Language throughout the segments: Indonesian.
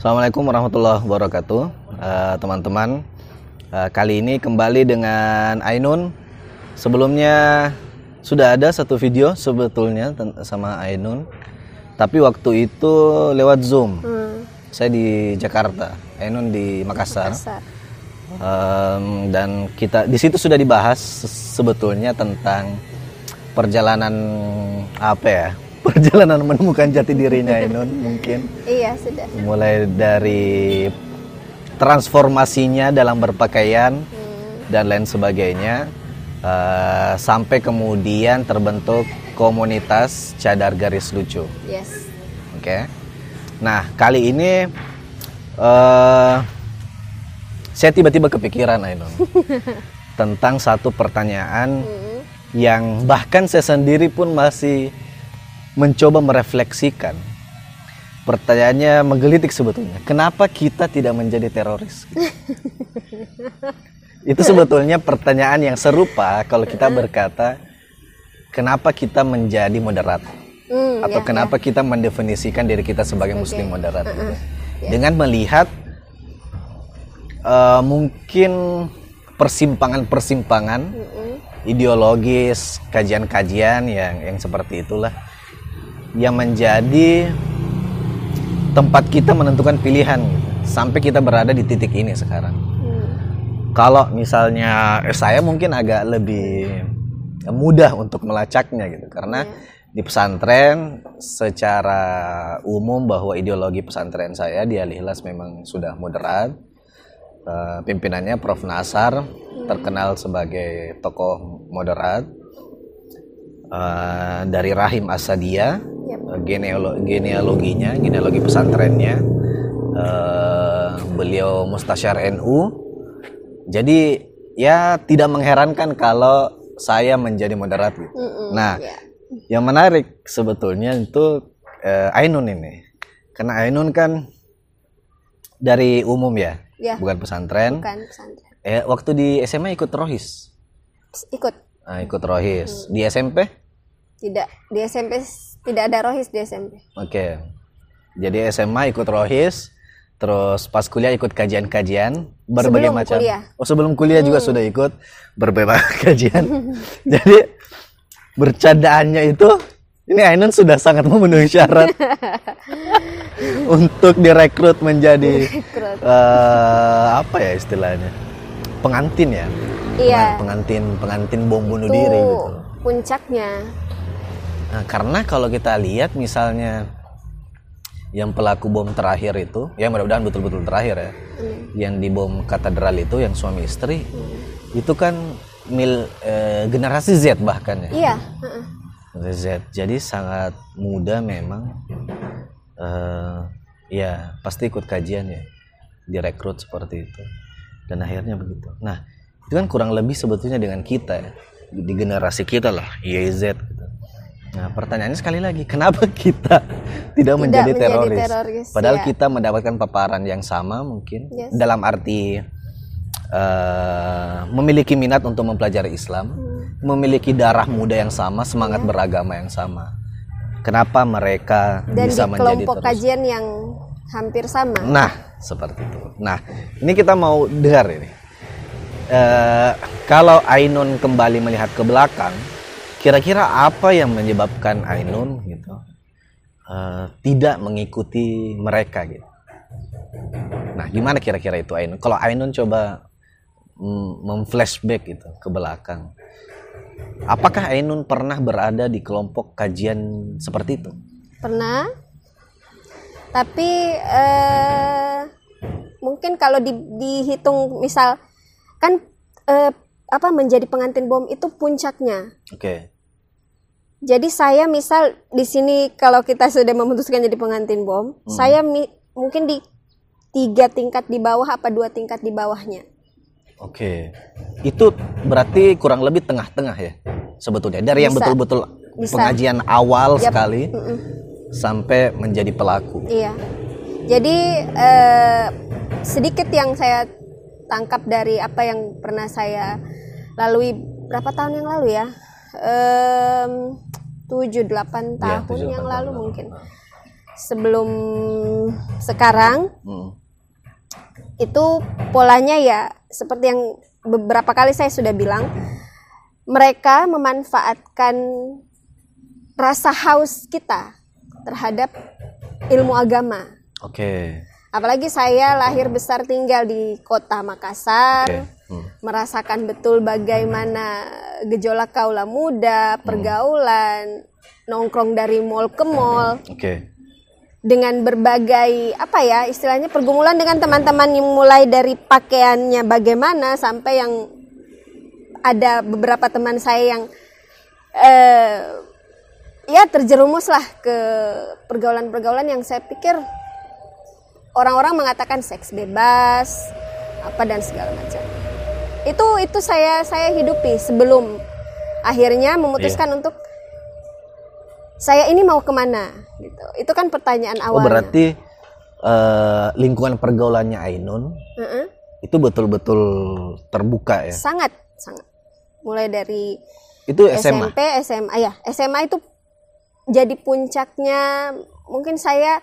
Assalamualaikum warahmatullahi wabarakatuh, Eh, teman-teman. eh, kali ini kembali dengan Ainun. Sebelumnya sudah ada satu video sebetulnya sama Ainun, tapi waktu itu lewat Zoom. Hmm, Saya di Jakarta, Ainun di Makassar. besar. Em, dan kita di situ sudah dibahas se- sebetulnya tentang perjalanan apa ya? Perjalanan menemukan jati dirinya Ainun mungkin Iya sudah. mulai dari transformasinya dalam berpakaian Hmm, dan lain sebagainya eh, sampai kemudian terbentuk komunitas cadar garis lucu. yes. Oke. Nah, kali ini eh saya tiba-tiba kepikiran Ainun tentang satu pertanyaan Hmm, yang bahkan saya sendiri pun masih mencoba merefleksikan. Pertanyaannya menggelitik sebetulnya. Kenapa kita tidak menjadi teroris? Itu sebetulnya pertanyaan yang serupa kalau kita berkata kenapa kita menjadi moderat hmm, atau ya, kenapa kita mendefinisikan diri kita sebagai muslim moderat gitu. Ya. dengan melihat eh, mungkin persimpangan-persimpangan Mm-mm. ideologis kajian-kajian yang yang seperti itulah yang menjadi tempat kita menentukan pilihan gitu, sampai kita berada di titik ini sekarang. Hmm, kalau misalnya eh, saya mungkin agak lebih mudah untuk melacaknya gitu. Karena di pesantren secara umum bahwa ideologi pesantren saya di Al Ikhlas memang sudah moderat. Eh, pimpinannya Prof. Nasar terkenal sebagai tokoh moderat. Eh, dari Rahim Asadia genealo- genealoginya genealogi pesantrennya eh, beliau mustasyar NU jadi ya tidak mengherankan kalau saya menjadi moderat gitu. mm-mm, Nah, ya. yang menarik sebetulnya itu eh, Ainun ini. Karena Ainun kan dari umum ya, Ya. bukan pesantren. bukan pesantren. Eh waktu di SMA ikut rohis. Ikut. Nah, ikut rohis. Di SMP? Tidak di SMP tidak ada rohis di SMP. Oke. Jadi SMA ikut rohis, terus pas kuliah ikut kajian-kajian berbagai Sebelum macam. kuliah. Oh, sebelum kuliah juga sudah ikut berbagai kajian. Jadi bercandaannya itu ini Ainun sudah sangat memenuhi syarat untuk direkrut menjadi eh, apa ya istilahnya? Pengantin ya. Iya. Pengantin pengantin bom bunuh Itu diri gitu. puncaknya. Nah, karena kalau kita lihat misalnya yang pelaku bom terakhir itu, ya mudah-mudahan betul-betul terakhir ya, Hmm. yang di bom katedral itu yang suami istri, itu kan mil eh, generasi Z bahkan ya, Iya. Generasi Z. Jadi sangat muda memang, eh, ya pasti ikut kajian ya, direkrut seperti itu, dan akhirnya begitu. Nah, itu kan kurang lebih sebetulnya dengan kita ya, di generasi kita lah, YZ gitu. Nah, pertanyaannya sekali lagi, kenapa kita tidak, menjadi, menjadi teroris? teroris, Padahal ya. kita mendapatkan paparan yang sama mungkin Yes. dalam arti eh, memiliki minat untuk mempelajari Islam, Hmm. memiliki darah muda yang sama, semangat beragama yang sama. Kenapa mereka Dan bisa di menjadi kelompok teroris? kajian yang hampir sama. Nah, seperti itu. Nah, ini kita mau dengar ini. Eh, kalau Ainun kembali melihat ke belakang, kira-kira apa yang menyebabkan Ainun gitu eh, tidak mengikuti mereka gitu? Nah, gimana kira-kira itu Ainun? Kalau Ainun coba mm, memflashback gitu ke belakang, apakah Ainun pernah berada di kelompok kajian seperti itu? Pernah. Tapi eh, mungkin kalau di- dihitung misal kan eh, apa menjadi pengantin bom itu puncaknya. Oke, Jadi saya misal di sini kalau kita sudah memutuskan jadi pengantin bom, saya mi- mungkin di tiga tingkat di bawah apa dua tingkat di bawahnya. Oke, itu berarti kurang lebih tengah-tengah ya sebetulnya dari yang Bisa. betul-betul Bisa. pengajian awal Yap. sekali Mm-mm. sampai menjadi pelaku. Iya. Jadi eh, sedikit yang saya tangkap dari apa yang pernah saya lalui berapa tahun yang lalu ya? Tujuh delapan Ya, tahun tujuh, yang delapan lalu mungkin. sebelum sekarang Hmm. itu polanya ya seperti yang beberapa kali saya sudah bilang mereka memanfaatkan rasa haus kita terhadap ilmu agama Oke. Apalagi saya lahir besar tinggal di kota Makassar Oke. Hmm. merasakan betul bagaimana gejolak kaula muda pergaulan nongkrong dari mall ke mall Oke. dengan berbagai apa ya istilahnya pergumulan dengan teman-teman yang mulai dari pakaiannya bagaimana sampai yang ada beberapa teman saya yang eh, ya terjerumus lah ke pergaulan-pergaulan yang saya pikir orang-orang mengatakan seks bebas apa dan segala macam itu itu saya saya hidupi sebelum akhirnya memutuskan untuk saya ini mau ke mana gitu itu kan pertanyaan Oh awalnya berarti eh, lingkungan pergaulannya Ainun Heeh. itu betul-betul terbuka ya. sangat sangat mulai dari Itu SMA. SMP SMA ya SMA itu jadi puncaknya mungkin saya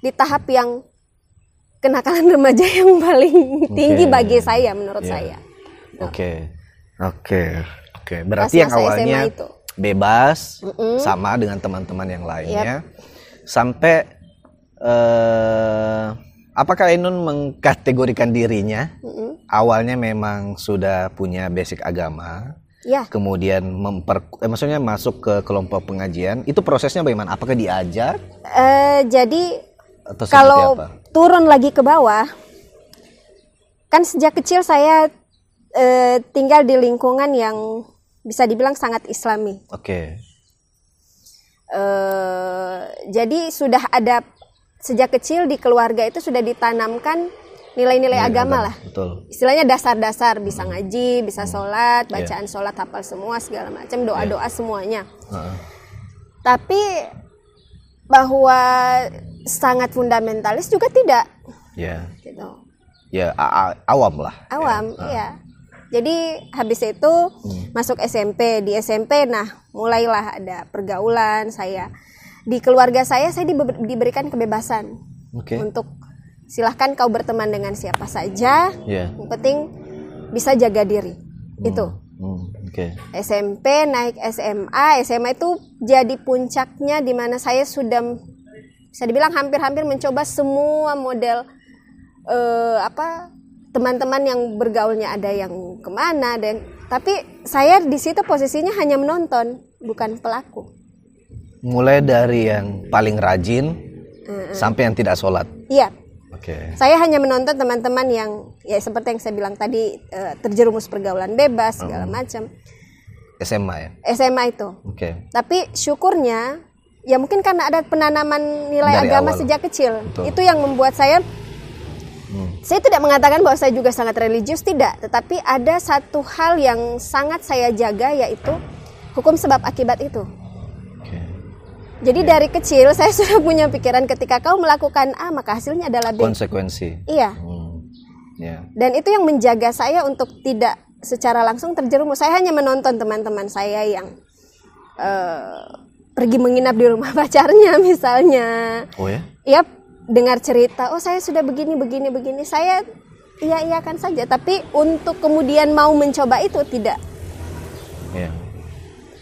di tahap yang kenakalan remaja yang paling tinggi bagi saya menurut Iya. saya Oke. Oke. Oke. Berarti yang awalnya itu. bebas Mm-mm. sama dengan teman-teman yang lainnya. Sampai eh apakah Ainun mengkategorikan dirinya Mm-mm. awalnya memang sudah punya basic agama, ya kemudian memper eh, maksudnya masuk ke kelompok pengajian, itu prosesnya bagaimana? Apakah diajak Eh, jadi atau seperti kalau apa? Turun lagi ke bawah kan sejak kecil saya eh, tinggal di lingkungan yang bisa dibilang sangat islami Oke. Eh, jadi sudah ada sejak kecil di keluarga itu sudah ditanamkan nilai-nilai agama lah Betul. istilahnya dasar-dasar bisa ngaji bisa Hmm. sholat Iya. bacaan sholat hafal semua segala macam doa-doa semuanya Heeh. tapi bahwa sangat fundamentalis juga tidak Ya. gitu Ya awam lah. awam Ya. iya jadi habis itu Hmm. masuk SMP di SMP nah mulailah ada pergaulan saya di keluarga saya saya dibe- diberikan kebebasan Oke. untuk silahkan kau berteman dengan siapa saja Ya. yang penting bisa jaga diri itu Oke. SMP naik SMA SMA itu jadi puncaknya di mana saya sudah bisa dibilang hampir-hampir mencoba semua model eh, apa teman-teman yang bergaulnya ada yang ke mana dan tapi saya di situ posisinya hanya menonton bukan pelaku Mulai dari yang paling rajin sampai yang tidak sholat. iya Oke. saya hanya menonton teman-teman yang ya seperti yang saya bilang tadi eh, terjerumus pergaulan bebas segala macam SMA ya. SMA itu Oke. Tapi syukurnya ya mungkin karena ada penanaman nilai Dari agama awal. sejak kecil. Betul. Itu yang membuat saya Hmm. saya tidak mengatakan bahwa saya juga sangat religius tidak, tetapi ada satu hal yang sangat saya jaga yaitu hukum sebab akibat itu. Jadi dari kecil saya sudah punya pikiran ketika kau melakukan A maka hasilnya adalah B. Konsekuensi. Iya. Hmm. Ya. Dan itu yang menjaga saya untuk tidak secara langsung terjerumus. Saya hanya menonton teman-teman saya yang eh, pergi menginap di rumah pacarnya misalnya. Oh ya. Iya, dengar cerita, oh saya sudah begini begini begini. Saya iya iyakan saja, tapi untuk kemudian mau mencoba itu tidak. Ya.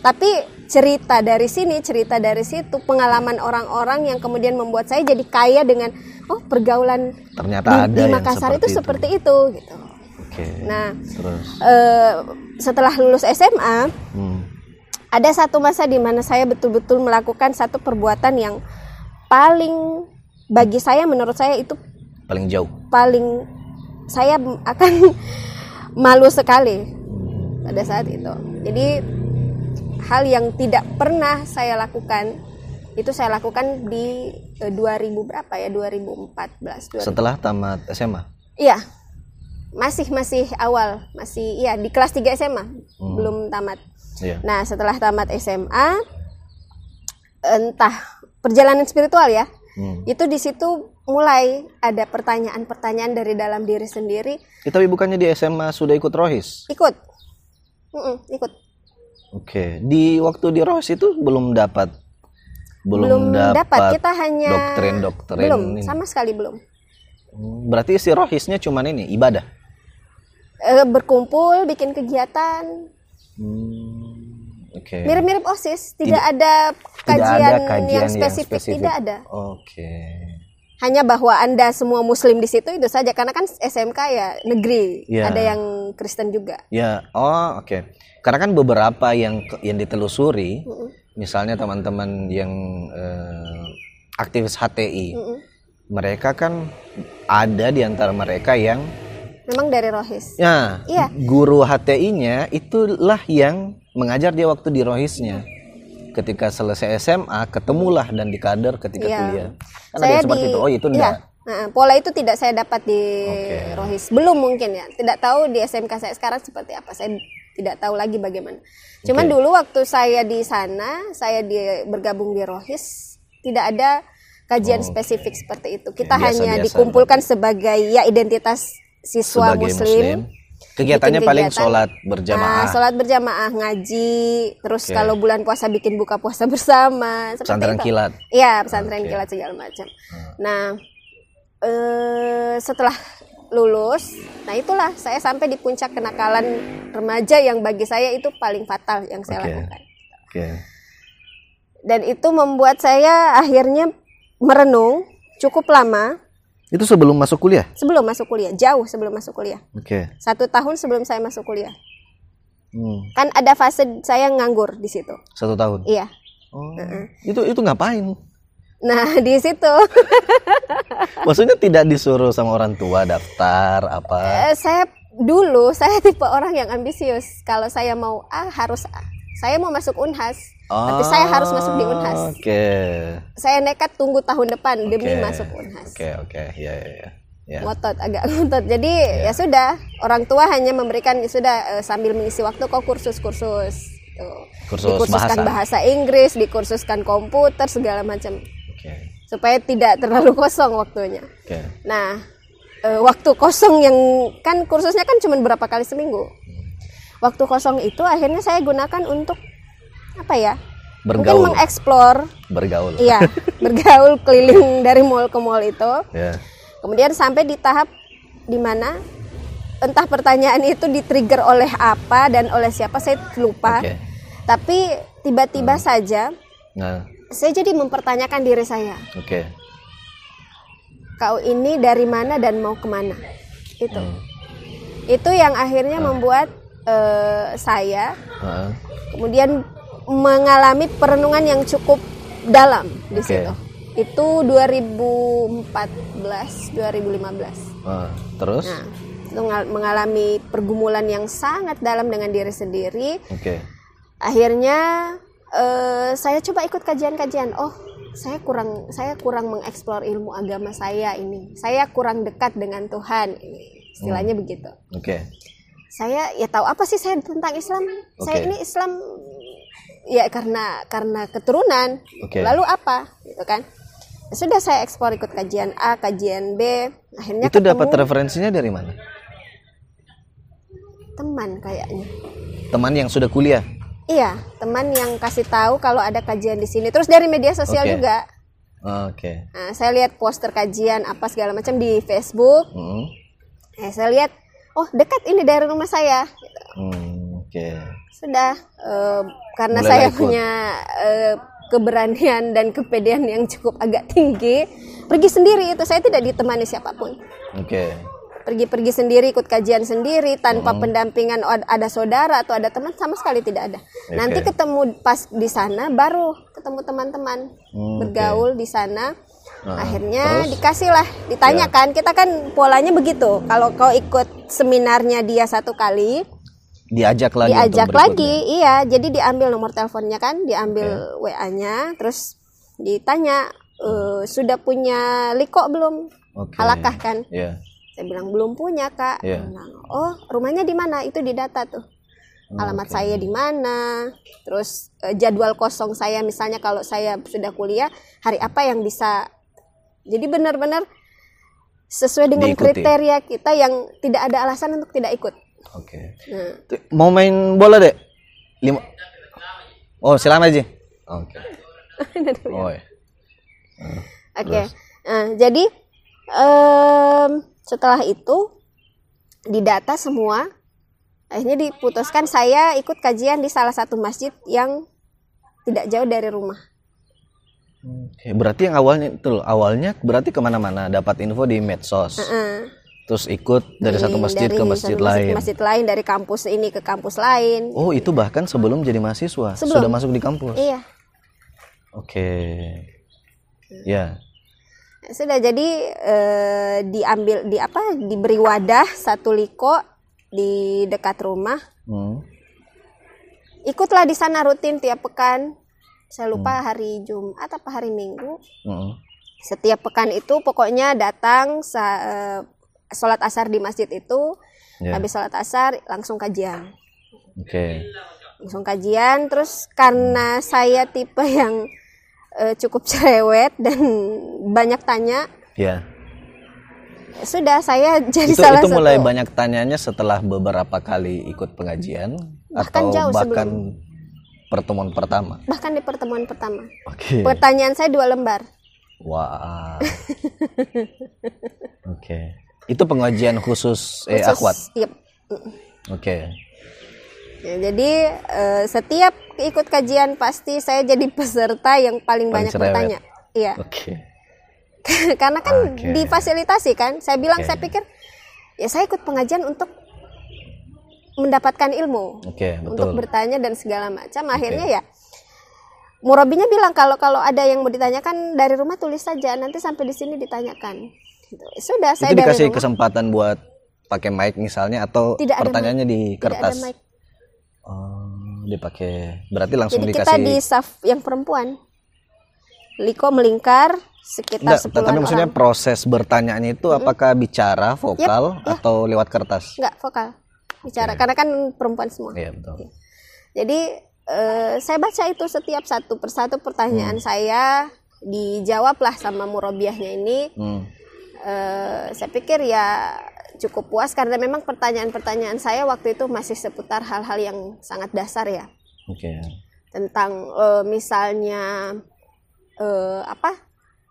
Tapi cerita dari sini, cerita dari situ, pengalaman orang-orang yang kemudian membuat saya jadi kaya dengan oh pergaulan Ternyata di, ada di yang Makassar seperti itu seperti itu gitu. Oke. Nah, Terus. eh, setelah lulus SMA, Hmm. ada satu masa di mana saya betul-betul melakukan satu perbuatan yang paling bagi saya menurut saya itu Paling jauh. paling saya akan malu sekali pada saat itu. Jadi hal yang tidak pernah saya lakukan itu saya lakukan di eh, 2000 berapa ya 2014 2000. Setelah tamat SMA. Iya. Masih masih awal, masih iya di kelas 3 SMA, belum tamat. Iya. Nah, setelah tamat SMA entah perjalanan spiritual ya. Hmm. Itu di situ mulai ada pertanyaan-pertanyaan dari dalam diri sendiri. Ya, tapi bukannya di SMA sudah ikut rohis? Ikut. Mm-mm, ikut. Oke. Di waktu di rohis itu belum dapat belum, dapat, Kita hanya doktrin-doktrin belum ini. sama sekali belum. Hmm, Berarti si rohisnya cuman ini ibadah. Eh, berkumpul, bikin kegiatan, Hmm, Oke. mirip-mirip osis. Tidak ada Tidak kajian, ada kajian yang, spesifik. Tidak ada. Oke. Hanya bahwa anda semua Muslim di situ itu saja. Karena kan SMK ya negeri. Iya. Ada yang Kristen juga. Ya, oh oke. Karena kan beberapa yang yang ditelusuri, misalnya teman-teman yang eh, aktivis HTI, mereka kan ada di antara mereka yang Memang dari rohis. ya Iya. guru HTI-nya itulah yang mengajar dia waktu di rohisnya. Ketika selesai SMA, ketemulah dan dikader ketika Iya. kuliah. Kan ada yang seperti itu. Oh, itu iya. enggak. Nah, pola itu tidak saya dapat di Oke. Rohis. Belum mungkin ya. Tidak tahu di SMK saya sekarang seperti apa. Saya tidak tahu lagi bagaimana. Cuman Oke. dulu waktu saya di sana, saya di bergabung di Rohis, tidak ada kajian Oke. spesifik seperti itu. Kita biasa-biasa hanya dikumpulkan sebagai ya identitas siswa Sebagai muslim. Kegiatannya bikin paling kegiatan. sholat berjamaah. Nah, sholat berjamaah, ngaji, terus Oke. kalau bulan puasa bikin buka puasa bersama, Pesantren itu. kilat. Iya, pesantren. Hmm. kilat segala macam. Nah, eh, setelah lulus, nah itulah saya sampai di puncak kenakalan remaja yang bagi saya itu paling fatal yang saya Oke. lakukan. Oke. Dan itu membuat saya akhirnya merenung cukup lama Itu sebelum masuk kuliah? sebelum masuk kuliah, jauh sebelum masuk kuliah. Oke. Satu tahun sebelum saya masuk kuliah. Hmm, Kan ada fase saya nganggur di situ. Satu tahun. Iya. Oh, itu itu ngapain? Nah, di situ Maksudnya tidak disuruh sama orang tua daftar apa? Eh, saya dulu saya tipe orang yang ambisius. Kalau saya mau A harus A. Saya mau masuk Unhas, tapi saya harus masuk di Unhas. Oh, Oke. Saya nekat tunggu tahun depan demi Oke. masuk Unhas. Oke oke ya ya ya. Ya. Ngotot agak ngotot. Jadi ya sudah, orang tua hanya memberikan ya sudah eh, sambil mengisi waktu kok kursus-kursus. Tuh. Kursus Dikursuskan bahasa. bahasa Inggris, dikursuskan komputer segala macam Oke supaya tidak terlalu kosong waktunya. oke. Nah, eh, waktu kosong yang kan kursusnya kan cuma berapa kali seminggu. Waktu kosong itu akhirnya saya gunakan untuk apa ya? Mungkin Bergaul, mengeksplor, bergaul. iya, bergaul keliling dari mall ke mall itu. Ya. Kemudian sampai di tahap di mana entah pertanyaan itu di-trigger oleh apa dan oleh siapa saya lupa. Oke. Tapi tiba-tiba saja Nah, saya jadi mempertanyakan diri saya. oke. Kau ini dari mana dan mau ke mana? Itu. Hmm. itu yang akhirnya membuat eh, saya Heeh. kemudian mengalami perenungan yang cukup dalam di Oke. situ itu 2014 2015 Ah, terus? nah mengalami pergumulan yang sangat dalam dengan diri sendiri Oke. akhirnya eh, saya coba ikut kajian-kajian oh saya kurang saya kurang mengeksplor ilmu agama saya ini saya kurang dekat dengan Tuhan ini istilahnya Hmm. begitu Oke. saya ya tahu apa sih saya tentang Islam saya Oke. ini Islam ya karena karena keturunan Oke. lalu apa gitu kan Ya sudah saya ekspor ikut kajian A kajian B akhirnya Itu ketemu dapat referensinya dari mana? teman kayaknya Teman yang sudah kuliah. Iya teman yang kasih tahu kalau ada kajian di sini terus dari media sosial Oke. juga Ah, Oke. Nah, saya lihat poster kajian apa segala macam di Facebook Hmm. eh, saya lihat oh dekat ini dari rumah saya Gitu. Hmm, Oke. sudah eh, karena Mulailah saya ikut. punya eh, keberanian dan kepedean yang cukup agak tinggi pergi sendiri itu saya tidak ditemani siapa pun Oke. Pergi-pergi sendiri ikut kajian sendiri tanpa Hmm. pendampingan ada saudara atau ada teman sama sekali tidak ada nanti Oke. ketemu pas di sana baru ketemu teman-teman Hmm, bergaul di sana Ah, akhirnya terus? dikasih lah ditanyakan kita kan polanya begitu kalau kau ikut seminarnya dia satu kali Diajak lagi. diajak lagi iya jadi diambil nomor teleponnya kan diambil WA-nya terus ditanya "Eh, sudah punya liko belum Oke. halakah kan Iya. Saya bilang belum punya kak. Dia bilang, oh rumahnya di mana itu di data tuh alamat saya di mana terus eh, jadwal kosong saya misalnya kalau saya sudah kuliah hari apa yang bisa jadi benar-benar sesuai dengan Diikuti. kriteria kita yang tidak ada alasan untuk tidak ikut Oke. nah, Tuh, Mau main bola dek? Lima. Oh silakan aja. Oke. Oh. Oke. Nah, jadi em, setelah itu didata semua, akhirnya diputuskan saya ikut kajian di salah satu masjid yang tidak jauh dari rumah. Oke, berarti yang awalnya itu loh, awalnya berarti ke mana-mana dapat info di medsos, Heeh. terus ikut dari satu Dari- masjid ke dari masjid satu lain. ke masjid lain dari kampus ini ke kampus lain. Oh, itu bahkan sebelum jadi mahasiswa Sebelum. sudah masuk di kampus. Iya. Oke. Ya. Sudah jadi eh, diambil di apa diberi wadah satu liko di dekat rumah. Hmm. Ikutlah di sana rutin tiap pekan. Saya lupa hari Jumat apa hari Minggu. Hmm. Setiap pekan itu pokoknya datang sa- eh, sholat asar di masjid itu. Ya. Habis sholat asar langsung kajian. Oke. Langsung kajian terus karena saya tipe yang eh, cukup cerewet dan banyak tanya, Ya. sudah saya jadi Itu salah itu mulai satu. banyak tanyanya setelah beberapa kali ikut pengajian Bahkan atau jauh bahkan pertemuan pertama. Bahkan di pertemuan pertama. Oke. Pertanyaan saya dua lembar. Wah. Oke. Itu pengajian khusus eh Khusus- akhwat. Yep. Oke. Ya, jadi eh, setiap ikut kajian pasti saya jadi peserta yang paling, Paling banyak cerewet. bertanya. Iya. Oke. Karena kan Oke. difasilitasi kan. Saya bilang Oke. saya pikir ya saya ikut pengajian untuk mendapatkan ilmu, Oke, untuk betul. bertanya dan segala macam. Akhirnya ya murabinya bilang kalau kalau ada yang mau ditanyakan dari rumah tulis saja nanti sampai di sini ditanyakan. Gitu. Sudah saya Itu dari dikasih rumah kesempatan buat pakai mic misalnya atau Tidak ada pertanyaannya di tidak ada kertas. mic. Dipakai. Berarti langsung Jadi dikasih kita di saf yang perempuan. Liko melingkar sekitar Enggak, 10 tapi maksudnya orang. proses bertanyaannya itu apakah bicara, vokal ya. atau lewat kertas? Enggak vokal. Bicara karena kan perempuan semua. Iya, betul. Jadi eh, saya baca itu setiap satu persatu pertanyaan Hmm. saya dijawablah sama murobiahnya ini. Hmm. Eh, saya pikir ya cukup puas karena memang pertanyaan-pertanyaan saya waktu itu masih seputar hal-hal yang sangat dasar ya Oke. tentang eh, misalnya eh, apa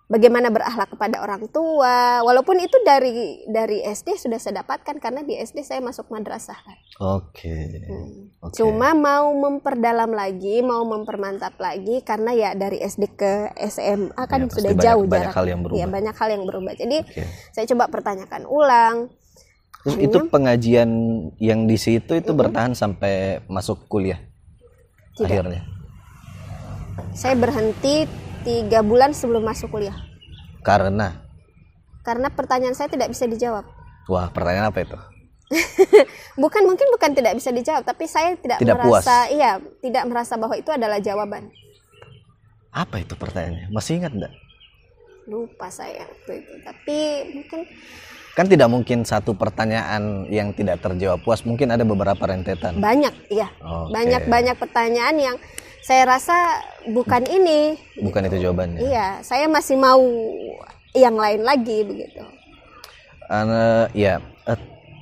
bagaimana berakhlak kepada orang tua walaupun itu dari dari SD sudah saya dapatkan karena di SD saya masuk madrasah kan Oke. Hmm. Oke. cuma mau memperdalam lagi mau mempermantap lagi karena ya dari SD ke SMA kan Ya, sudah banyak- jauh banyak jarak hal yang berubah. Iya, banyak hal yang berubah jadi Oke. saya coba pertanyakan ulang itu pengajian yang di situ itu bertahan sampai masuk kuliah Tidak. akhirnya. saya berhenti tiga bulan sebelum masuk kuliah Karena karena pertanyaan saya tidak bisa dijawab wah, pertanyaan apa itu? bukan mungkin bukan tidak bisa dijawab tapi saya tidak, Tidak puas. merasa iya tidak merasa bahwa itu adalah jawaban Apa itu pertanyaannya? Masih ingat enggak? lupa saya waktu itu tapi mungkin Kan tidak mungkin satu pertanyaan yang tidak terjawab puas, mungkin ada beberapa rentetan. banyak iya Oke. banyak banyak pertanyaan yang saya rasa bukan ini Bukan itu jawabannya. iya saya masih mau yang lain lagi begitu Eh, ya,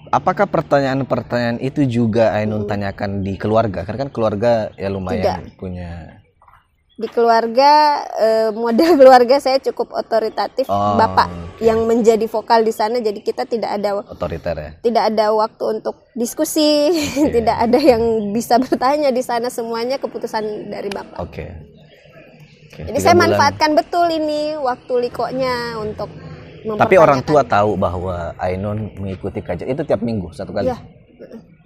apakah pertanyaan-pertanyaan itu juga Ainun tanyakan di keluarga? Karena kan keluarga ya lumayan punya. Di keluarga eh, model keluarga saya cukup otoritatif Oh, bapak oke. yang menjadi vokal di sana jadi kita tidak ada otoriter ya. tidak ada waktu untuk diskusi tidak ada yang bisa bertanya di sana semuanya keputusan dari bapak Oke. Oke, jadi tiga saya bulan. manfaatkan betul ini waktu likonya untuk Tapi orang tua tahu bahwa Ainun mengikuti kajian itu tiap minggu satu kali.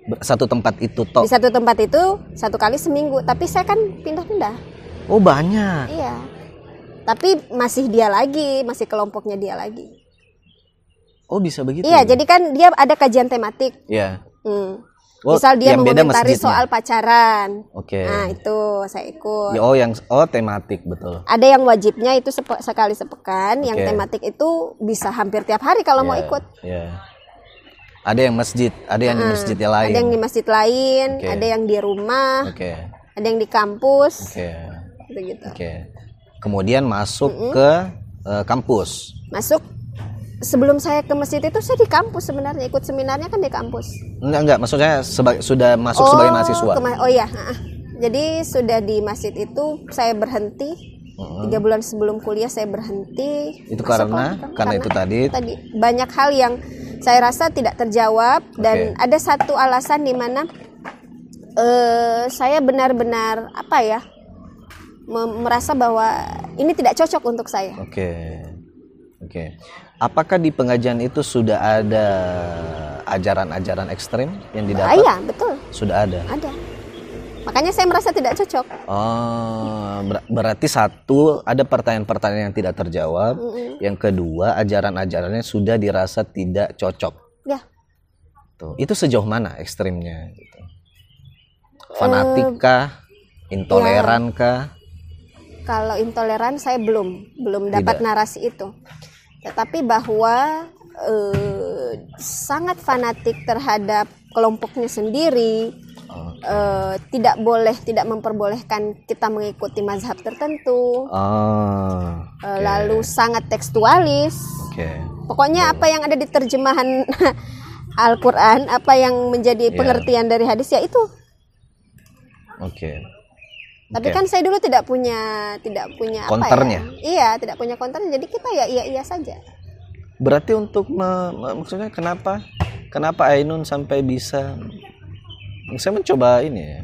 Ber- Satu tempat itu toh. di satu tempat itu satu kali seminggu tapi saya kan pindah-pindah Oh banyak. iya tapi masih dia lagi masih kelompoknya dia lagi Oh bisa begitu. iya jadi kan dia ada kajian tematik Iya. Hmm. Oh, Misal dia yang mengomentari soal pacaran. Oke. Nah, itu saya ikut. Ya, oh yang oh tematik betul. Ada yang wajibnya itu sepe- sekali sepekan, yang Oke. tematik itu bisa hampir tiap hari kalau mau Ya, ikut. Ya. Ada yang masjid, ada yang di masjid yang lain. Ada yang di masjid lain, Oke. ada yang di rumah, Oke. ada yang di kampus, Oke. Gitu-gitu. Oke. Kemudian masuk ke eh, kampus. Masuk sebelum saya ke masjid itu saya di kampus sebenarnya ikut seminarnya kan di kampus. Enggak enggak, maksudnya seba- sudah masuk sebagai mahasiswa. ke ma- oh iya. Jadi sudah di masjid itu saya berhenti tiga bulan sebelum kuliah saya berhenti Itu karena kelompok. karena itu tadi tadi banyak hal yang saya rasa tidak terjawab dan ada satu alasan di mana eh, saya benar-benar apa ya merasa bahwa ini tidak cocok untuk saya. Oke. Oke. Apakah di pengajian itu sudah ada ajaran-ajaran ekstrim yang didapat? iya betul Sudah ada. ada. Makanya saya merasa tidak cocok. Oh, ber- berarti satu ada pertanyaan-pertanyaan yang tidak terjawab. Yang kedua, ajaran-ajarannya sudah dirasa tidak cocok. Ya Tuh. Itu sejauh mana ekstrimnya gitu. Fanatik kah? Intoleran kah? Kalau intoleran saya belum belum dapat Tidak. narasi itu. Tetapi bahwa eh, sangat fanatik terhadap kelompoknya sendiri. Oh. eh, tidak boleh tidak memperbolehkan kita mengikuti mazhab tertentu Oh, eh, lalu sangat tekstualis oke. pokoknya apa yang ada di terjemahan Al-Quran apa yang menjadi Iya. pengertian dari hadis ya itu Oke. Tapi Oke. kan saya dulu tidak punya tidak punya Counternya? apa ya iya tidak punya counternya jadi kita ya iya iya saja Berarti untuk me- maksudnya kenapa kenapa Ainun sampai bisa saya mencoba ini ya,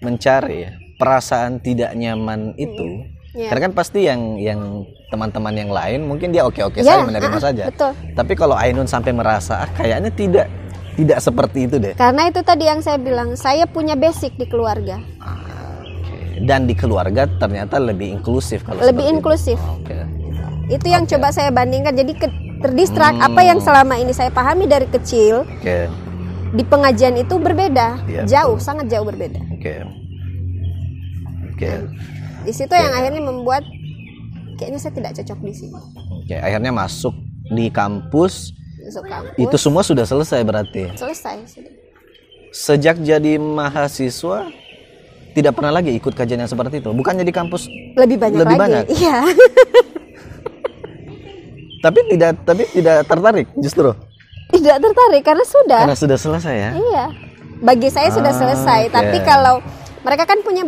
mencari ya, perasaan tidak nyaman itu. Iya. Karena kan pasti yang yang teman-teman yang lain mungkin dia oke-oke Ya, saja menerima ah, saja. betul. Tapi kalau Ainun sampai merasa ah, kayaknya tidak tidak seperti itu deh. karena itu tadi yang saya bilang saya punya basic di keluarga Ah. Dan di keluarga ternyata lebih inklusif kalau lebih seperti itu. inklusif Oke. itu yang coba saya bandingkan jadi ke- terdistrak apa yang selama ini saya pahami dari kecil Oke. di pengajian itu berbeda Iya, jauh sangat jauh berbeda Oke. Oke. di situ yang akhirnya membuat kayaknya saya tidak cocok di sini Oke, akhirnya masuk di kampus masuk kampus itu semua sudah selesai berarti. selesai sudah. Sejak jadi mahasiswa tidak pernah lagi ikut kajian yang seperti itu. Bukannya di kampus lebih banyak Lebih lagi banyak? iya tapi tidak tapi tidak tertarik justru tidak tertarik karena sudah karena sudah selesai ya. iya bagi saya sudah Ah, selesai oke. tapi kalau mereka kan punya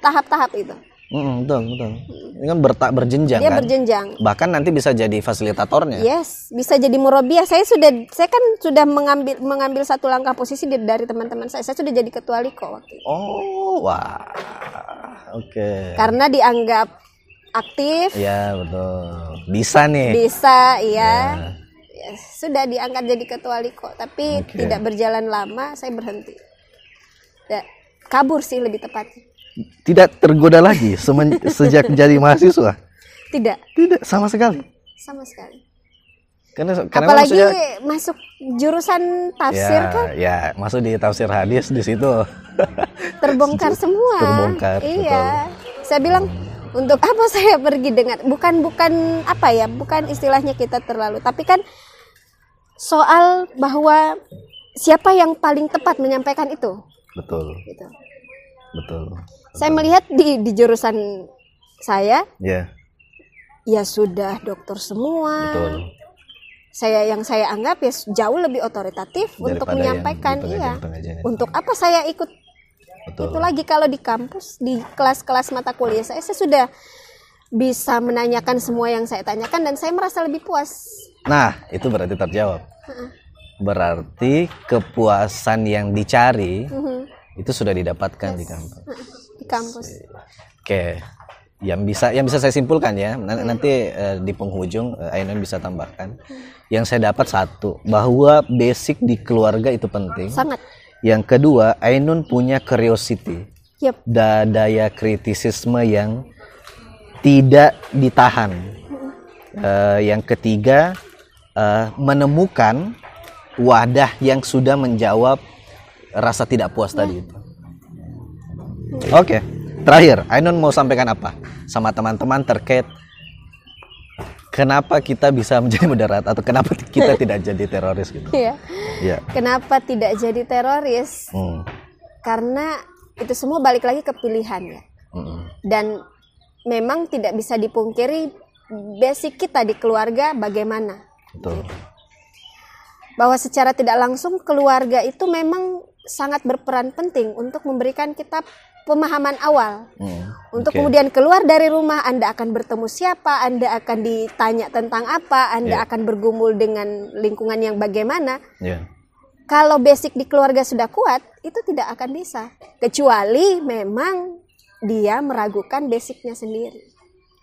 tahap-tahap itu Mm, betul betul. Ini kan bertak berjenjang dia kan. berjenjang Bahkan nanti bisa jadi fasilitatornya. Yes, bisa jadi murabiah. Saya sudah, saya kan sudah mengambil mengambil satu langkah posisi dari teman-teman saya. Saya sudah jadi ketua liko waktu itu. Oh, wah. Oke. Karena dianggap aktif, Ya, betul. Bisa nih. bisa, iya. Ya, sudah diangkat jadi ketua liko, tapi Oke. tidak berjalan lama, saya berhenti. Ya, kabur sih lebih tepatnya. Tidak tergoda lagi semen- sejak jadi mahasiswa. Tidak, Tidak sama sekali. sama sekali. Karena karena Apalagi maksudnya- masuk jurusan tafsir ya, kan ya masuk di tafsir hadis di situ. terbongkar semua. Terbongkar, Iya. Saya bilang untuk apa saya pergi dengan bukan bukan apa ya, bukan istilahnya kita terlalu, tapi kan soal bahwa siapa yang paling tepat menyampaikan itu. Betul, Gitu. betul. Saya melihat di di jurusan saya Ya, ya sudah dokter semua. betul. Saya yang saya anggap ya jauh lebih otoritatif untuk Daripada yang menyampaikan iya. itu. Untuk apa saya ikut Betul. Itu lagi kalau di kampus, di kelas-kelas mata kuliah saya, saya sudah bisa menanyakan semua yang saya tanyakan dan saya merasa lebih puas. Nah, itu berarti terjawab. Berarti kepuasan yang dicari Mhm, itu sudah didapatkan di kampus. Kampus. Oke. Yang bisa yang bisa saya simpulkan ya, nan- nanti eh, di penghujung eh, Ainun bisa tambahkan. Yang saya dapat satu, bahwa basic di keluarga itu penting. Sangat. Yang kedua, Ainun punya curiosity, Yep. da daya kritisisme yang tidak ditahan. Eh, yang ketiga, eh, menemukan wadah yang sudah menjawab rasa tidak puas tadi itu. Oke, terakhir, Ainun mau sampaikan apa sama teman-teman terkait kenapa kita bisa menjadi moderat atau kenapa kita tidak jadi teroris gitu? Iya. Ya. Kenapa tidak jadi teroris? Hmm. Karena itu semua balik lagi ke pilihan ya. Mm-mm. Dan memang tidak bisa dipungkiri basic kita di keluarga bagaimana. Betul. Bahwa secara tidak langsung keluarga itu memang sangat berperan penting untuk memberikan kita pemahaman awal. Hmm, Untuk kemudian keluar dari rumah, Anda akan bertemu siapa, Anda akan ditanya tentang apa, Anda Iya. akan bergumul dengan lingkungan yang bagaimana. Ya. Kalau basic di keluarga sudah kuat, itu tidak akan bisa. Kecuali memang dia meragukan basicnya sendiri.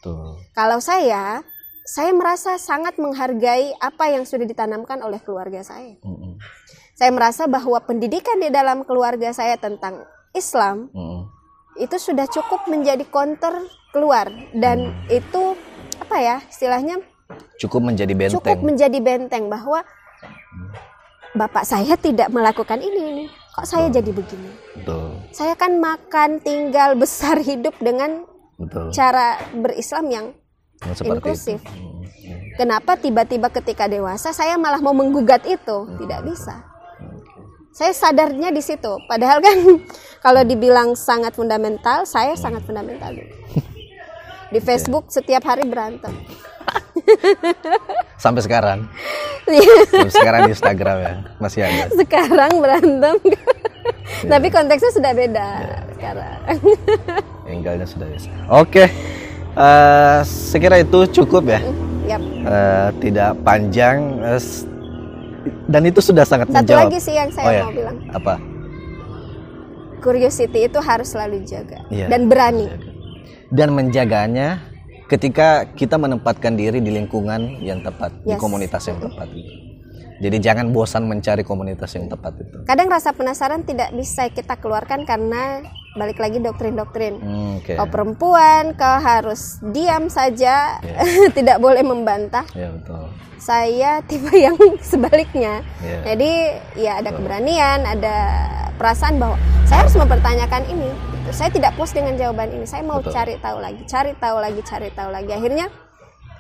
Tuh. Kalau saya, saya merasa sangat menghargai apa yang sudah ditanamkan oleh keluarga saya. Mm-mm. Saya merasa bahwa pendidikan di dalam keluarga saya tentang Islam Mm-mm. itu sudah cukup menjadi counter keluar dan itu apa ya istilahnya Cukup menjadi benteng. cukup menjadi benteng bahwa bapak saya tidak melakukan ini ini kok saya jadi begini Betul. saya kan makan tinggal besar hidup dengan Betul. cara berislam yang seperti inklusif. itu. Mm, mm. kenapa tiba-tiba ketika dewasa saya malah mau menggugat itu tidak bisa saya sadarnya di situ padahal kan kalau dibilang sangat fundamental saya sangat fundamental dulu di Facebook setiap hari berantem Sampai sekarang. Sampai sekarang di Instagram ya. Masih ada. sekarang berantem tapi konteksnya sudah beda sekarang Tinggalnya sudah bisa. Oke. Eh, sekira itu cukup ya. Yap. Eh, tidak panjang s- dan itu sudah sangat satu menjawab. lagi sih yang saya Oh ya. mau bilang Apa? curiosity itu harus selalu dijaga Iya. dan berani Dan menjaganya ketika kita menempatkan diri di lingkungan yang tepat, di Yes. komunitas yang tepat. Jadi jangan bosan mencari komunitas yang tepat itu. kadang rasa penasaran tidak bisa kita keluarkan karena balik lagi doktrin-doktrin Hmm, Oke. kau perempuan kau harus diam saja Iya. tidak boleh membantah Ya betul. saya tipe yang sebaliknya Iya. jadi ya ada keberanian ada perasaan bahwa saya harus mempertanyakan ini saya tidak puas dengan jawaban ini saya mau Betul. cari tahu lagi cari tahu lagi cari tahu lagi akhirnya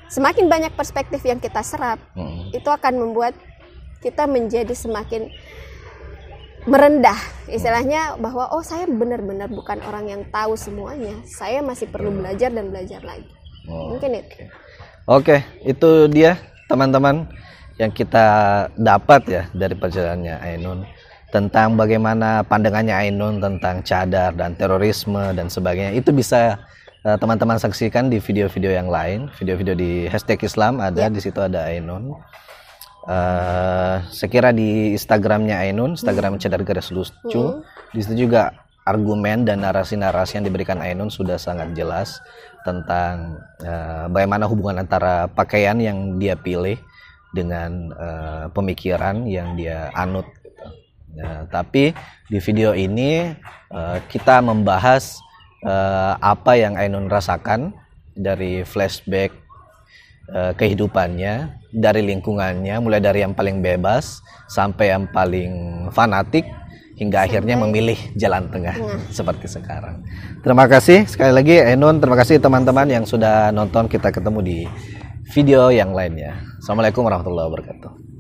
semakin banyak perspektif yang kita serap Hmm. itu akan membuat kita menjadi semakin merendah istilahnya bahwa oh saya benar-benar bukan orang yang tahu semuanya saya masih perlu belajar dan belajar lagi Oh. mungkin itu Oke, itu dia teman-teman yang kita dapat ya dari perjalanannya Ainun tentang bagaimana pandangannya Ainun tentang cadar dan terorisme dan sebagainya. Itu bisa teman-teman saksikan di video-video yang lain, video-video di hashtag Islam ada di situ ada Ainun. Eh, sekira di Instagramnya Ainun, Instagram Cadar Garis Lucu, di situ juga argumen dan narasi-narasi yang diberikan Ainun sudah sangat jelas tentang eh, bagaimana hubungan antara pakaian yang dia pilih dengan eh, pemikiran yang dia anut. gitu. Ya, tapi di video ini eh, kita membahas eh, apa yang Ainun rasakan dari flashback eh, kehidupannya dari lingkungannya mulai dari yang paling bebas sampai yang paling fanatik hingga akhirnya memilih jalan tengah seperti sekarang. Terima kasih sekali lagi Ainun, terima kasih teman-teman yang sudah nonton kita ketemu di video yang lainnya. Assalamualaikum warahmatullahi wabarakatuh.